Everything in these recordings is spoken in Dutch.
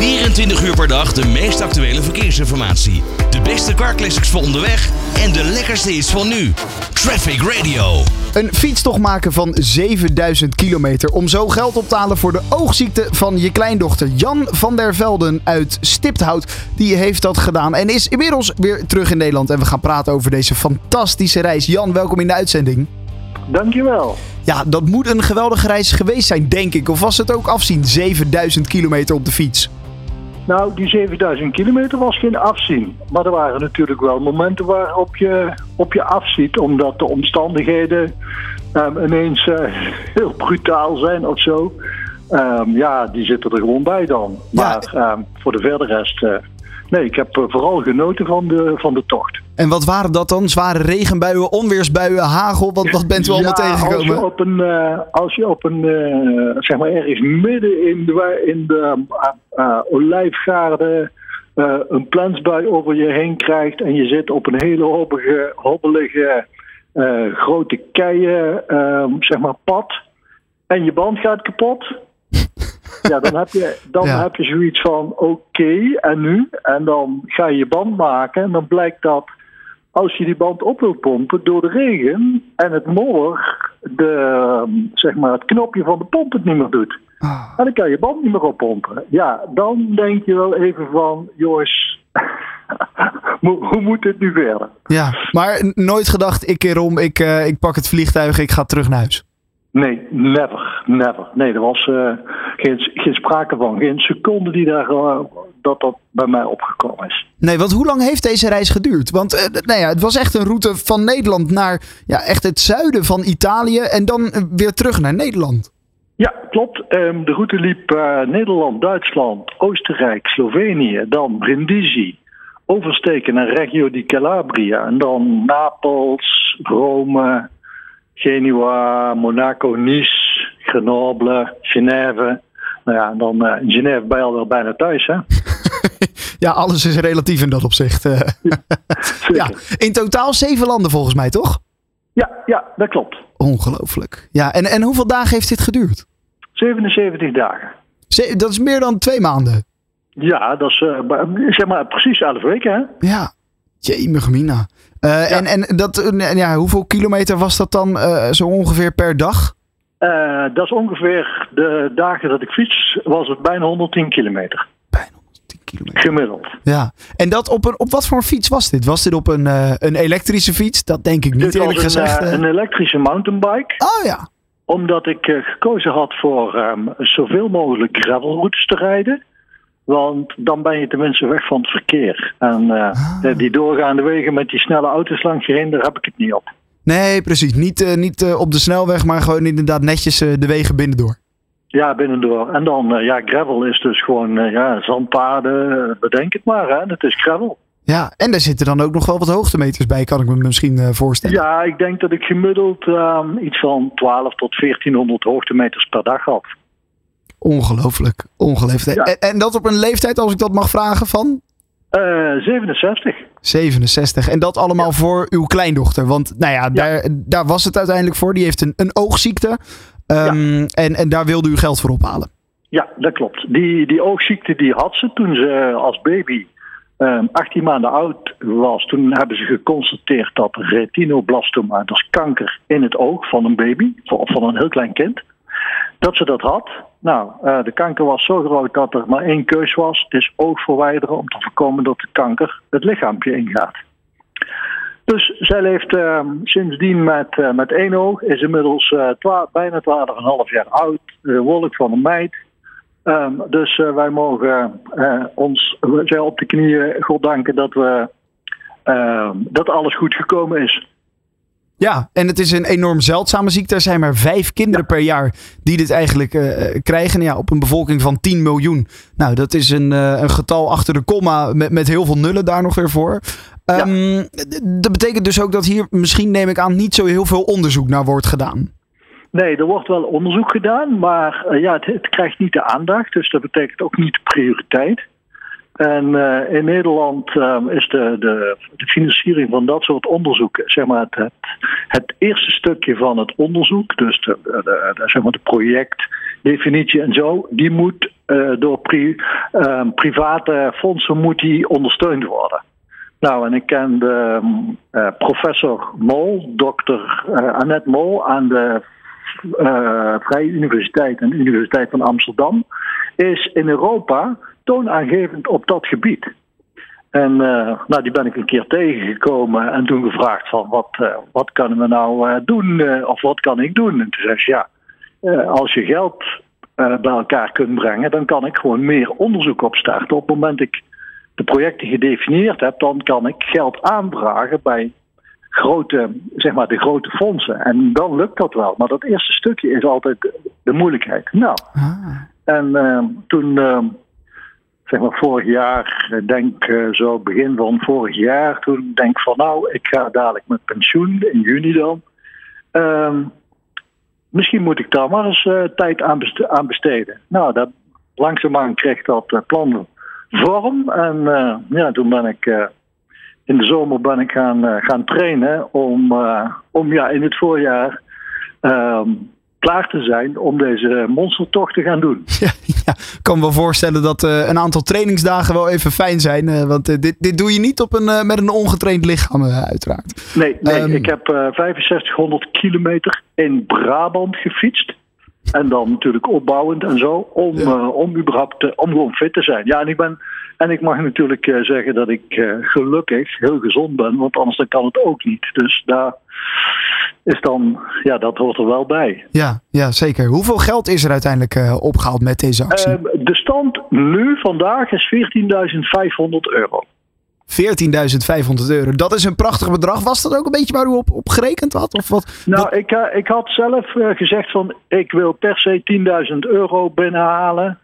24 uur per dag de meest actuele verkeersinformatie. De beste carclassics voor onderweg en de lekkerste is van nu. Traffic Radio. Een fietstocht maken van 7000 kilometer om zo geld op te halen voor de oogziekte van je kleindochter. Jan van der Velden uit Stipthout, die heeft dat gedaan en is inmiddels weer terug in Nederland. En we gaan praten over deze fantastische reis. Jan, welkom in de uitzending. Dankjewel. Ja, dat moet een geweldige reis geweest zijn, denk ik. Of was het ook afzien? 7000 kilometer op de fiets. Nou, die 7000 kilometer was geen afzien. Maar er waren natuurlijk wel momenten waarop je op je afziet. Omdat de omstandigheden um, ineens uh, heel brutaal zijn of zo. Um, ja, die zitten er gewoon bij dan. Maar ja. um, voor de verdere rest... Uh, nee, ik heb uh, vooral genoten van de, van de tocht. En wat waren dat dan? Zware regenbuien, onweersbuien, hagel? Wat, wat bent u allemaal ja, tegengekomen? Als je op een, uh, als je op een uh, zeg maar ergens midden in de, in de uh, olijfgaarden een plensbui over je heen krijgt en je zit op een hele hobbelige, hobbelige grote keien, zeg maar pad en je band gaat kapot. Ja, dan heb je, dan ja. heb je zoiets van oké, okay, en nu? En dan ga je je band maken en dan blijkt dat als je die band op wilt pompen door de regen en het modder, de, zeg maar, het knopje van de pomp het niet meer doet. Oh. En dan kan je band niet meer oppompen. Ja, dan denk je wel even van, jongens, hoe moet dit nu verder? Ja, maar nooit gedacht, ik keer om, ik, uh, ik pak het vliegtuig, ik ga terug naar huis. Nee, never, never. Nee, er was uh, geen, geen sprake van. Geen seconde die daar, uh, dat dat bij mij opgekomen is. Nee, want hoe lang heeft deze reis geduurd? Want uh, nou ja, het was echt een route van Nederland naar ja, echt het zuiden van Italië en dan weer terug naar Nederland. Ja, klopt. Um, de route liep Nederland, Duitsland, Oostenrijk, Slovenië, dan Brindisi. Oversteken naar Reggio di Calabria en dan Napels, Rome, Genua, Monaco, Nice, Grenoble, Genève. Nou ja, dan uh, Genève je al wel bijna thuis, hè? ja, alles is relatief in dat opzicht. Ja, in totaal zeven landen volgens mij, toch? Ja, ja dat klopt. Ongelooflijk. Ja, en, en hoeveel dagen heeft dit geduurd? 77 dagen. Ze dat is meer dan twee maanden. Ja, dat is uh, zeg maar precies 11 weken, hè? Ja, jemig mina. Uh, ja. en, en dat, ja, hoeveel kilometer was dat dan uh, zo ongeveer per dag? Uh, dat is ongeveer de dagen dat ik fiets, was het bijna 110 kilometer. Bijna 110 kilometer. Gemiddeld. Ja, en dat op, een, op wat voor fiets was dit? Was dit op een, een elektrische fiets? Dat denk ik niet dit eerlijk een, gezegd. een elektrische mountainbike. Oh ja. Omdat ik gekozen had voor um, zoveel mogelijk gravelroutes te rijden. Want dan ben je tenminste weg van het verkeer. En uh, ah. die doorgaande wegen met die snelle auto's langs je heen, daar heb ik het niet op. Nee, precies. Niet, uh, niet uh, op de snelweg, maar gewoon inderdaad netjes de wegen binnendoor. Ja, binnendoor. En dan, ja, gravel is dus gewoon ja, zandpaden, bedenk het maar. Hè. Het is gravel. Ja, en daar zitten dan ook nog wel wat hoogtemeters bij, kan ik me misschien voorstellen. Ja, ik denk dat ik gemiddeld um, iets van 12 tot 1400 hoogtemeters per dag had. Ongelooflijk, ongelooflijk. Ja. En, en, dat op een leeftijd, als ik dat mag vragen, van? Uh, 67. 67. En dat allemaal ja. voor uw kleindochter. Want nou ja, daar, daar was het uiteindelijk voor. Die heeft een, een oogziekte. Um, en, en daar wilde u geld voor ophalen. Ja, dat klopt. Die, die oogziekte die had ze toen ze als baby um, 18 maanden oud was. Toen hebben ze geconstateerd dat retinoblastoma, dat is kanker in het oog van een baby, van, van een heel klein kind dat ze dat had. Nou, uh, de kanker was zo groot dat er maar één keus was. Is oog verwijderen om te voorkomen dat de kanker het lichaampje ingaat. Dus zij leeft uh, sindsdien met, uh, met één oog, is inmiddels twa bijna 12,5 jaar oud, de van een meid. Um, dus wij mogen ons zij op de knieën God danken dat, we, ehm, dat alles goed gekomen is. Ja, en het is een enorm zeldzame ziekte. Er zijn maar vijf kinderen ja. per jaar die dit eigenlijk uh, krijgen. Ja, op een bevolking van 10 miljoen. Nou, dat is een, uh, een getal achter de komma met, met heel veel nullen daar nog weer voor. Um, ja. Dat betekent dus ook dat hier misschien, neem ik aan, niet zo heel veel onderzoek naar wordt gedaan. Nee, er wordt wel onderzoek gedaan, maar uh, ja, het, het, krijgt niet de aandacht. Dus dat betekent ook niet prioriteit. En uh, in Nederland uh, is de, de, de, financiering van dat soort onderzoek, zeg maar, het, het, eerste stukje van het onderzoek, dus de, de, de, zeg maar de projectdefinitie en zo, die moet door pri ehm, private fondsen moet die ondersteund worden. Nou, en ik ken de uh, professor Mol, dokter Annette Mol aan de Vrije Universiteit en Universiteit van Amsterdam, is in Europa toonaangevend op dat gebied. En nou, die ben ik een keer tegengekomen en toen gevraagd van wat, wat kunnen we nou doen of wat kan ik doen? En toen zei ze ja, als je geld bij elkaar kunt brengen, dan kan ik gewoon meer onderzoek opstarten. Op het moment ik de projecten gedefinieerd heb, dan kan ik geld aanvragen bij grote, zeg maar, de grote fondsen. En dan lukt dat wel. Maar dat eerste stukje is altijd de moeilijkheid. Nou, ah. en toen, zeg maar, vorig jaar, denk uh, zo begin van vorig jaar, toen denk ik van nou, ik ga dadelijk met pensioen in juni dan. Ehm, misschien moet ik daar maar eens eh, tijd aan, besteden. Nou, dat, langzaamaan kreeg dat plan vorm. En uh, ja, toen ben ik uh, in de zomer ben ik gaan, uh, gaan trainen om, om ja, in het voorjaar ehm, klaar te zijn om deze monstertocht te gaan doen. Ja, kan me wel voorstellen dat een aantal trainingsdagen wel even fijn zijn. want dit, dit doe je niet op een, met een ongetraind lichaam, uiteraard. Nee, nee um, ik heb 6500 kilometer in Brabant gefietst. En dan natuurlijk opbouwend en zo, om, ja. om überhaupt om gewoon fit te zijn. Ja, en ik ben en ik mag natuurlijk uh, zeggen dat ik uh, gelukkig heel gezond ben, want anders dan kan het ook niet. Dus daar is dan, ja, dat hoort er wel bij. Ja, ja zeker. Hoeveel geld is er uiteindelijk uh, opgehaald met deze actie? de stand nu vandaag is 14.500 euro. 14.500 euro. Dat is een prachtig bedrag. Was dat ook een beetje waar u op, op gerekend had? Of wat? Nou, Ik, ik had zelf gezegd van ik wil per se 10.000 euro binnenhalen.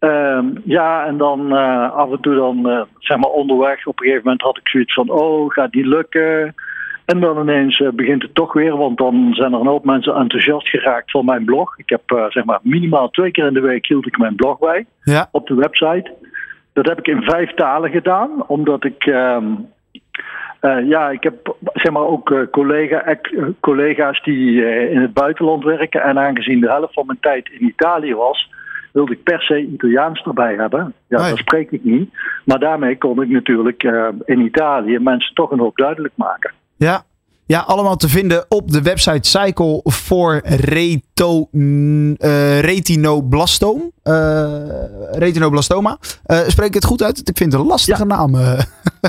Um, ja, en dan uh, af en toe dan, uh, zeg maar onderweg, op een gegeven moment had ik zoiets van, oh, gaat die lukken? En dan ineens uh, begint het toch weer, want dan zijn er een hoop mensen enthousiast geraakt van mijn blog. Ik heb, zeg maar, minimaal twee keer in de week hield ik mijn blog bij, ja. op de website. Dat heb ik in vijf talen gedaan, omdat ik... Um, ja, ik heb zeg maar ook collega, collega's die in het buitenland werken. En aangezien de helft van mijn tijd in Italië was, wilde ik per se Italiaans erbij hebben. Ja, dat spreek ik niet. Maar daarmee kon ik natuurlijk in Italië mensen toch een hoop duidelijk maken. Ja, ja, allemaal te vinden op de website Cycle for Reto, uh, Retinoblastom. Uh, retinoblastoma. Uh, spreek ik het goed uit? Ik vind het een lastige ja. naam.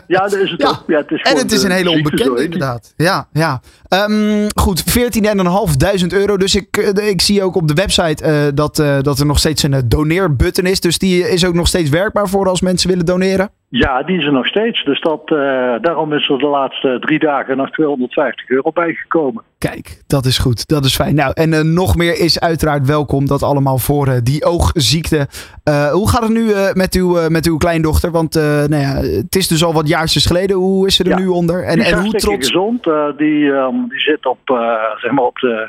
Ja, dat is het ja. ook. Ja, het is en het is een hele onbekende inderdaad. Ja, ja. Um, goed, 14.500 euro. Dus ik, ik zie ook op de website dat, dat er nog steeds een doneerbutton is. Dus die is ook nog steeds werkbaar voor als mensen willen doneren? Ja, die is er nog steeds. Dus dat, uh, daarom is er de laatste drie dagen nog 250 euro bijgekomen. Kijk, dat is goed. Dat is fijn. Nou, en uh, nog meer is uiteraard welkom. Dat allemaal voor uh, die oogziekte. hoe gaat het nu met, uw, met uw kleindochter? Want nou ja, het is dus al wat jaartjes geleden. Hoe is ze er ja, nu onder? En, en hoe trots? gezond. die, um, die zit op, zeg maar op de,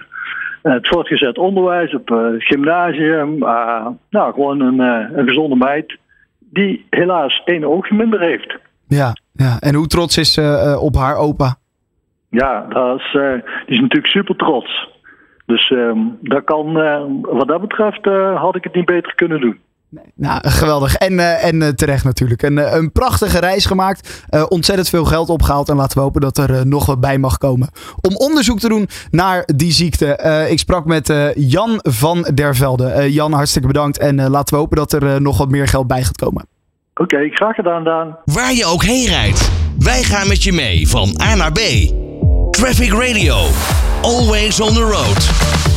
het voortgezet onderwijs, op het gymnasium. nou, gewoon een, een gezonde meid die helaas één oogje minder heeft. Ja, ja. en hoe trots is ze uh, op haar opa? Ja, dat is, uh, die is natuurlijk super trots. Dus uh, dat kan, wat dat betreft had ik het niet beter kunnen doen. Nee, nou, geweldig. En, en terecht natuurlijk. Een, een prachtige reis gemaakt. ontzettend veel geld opgehaald. En laten we hopen dat er nog wat bij mag komen. Om onderzoek te doen naar die ziekte. ik sprak met Jan van der Velde. Jan, hartstikke bedankt. En laten we hopen dat er nog wat meer geld bij gaat komen. Oké, okay, graag gedaan, Daan. Waar je ook heen rijdt, wij gaan met je mee van A naar B. Traffic Radio. Always on the road.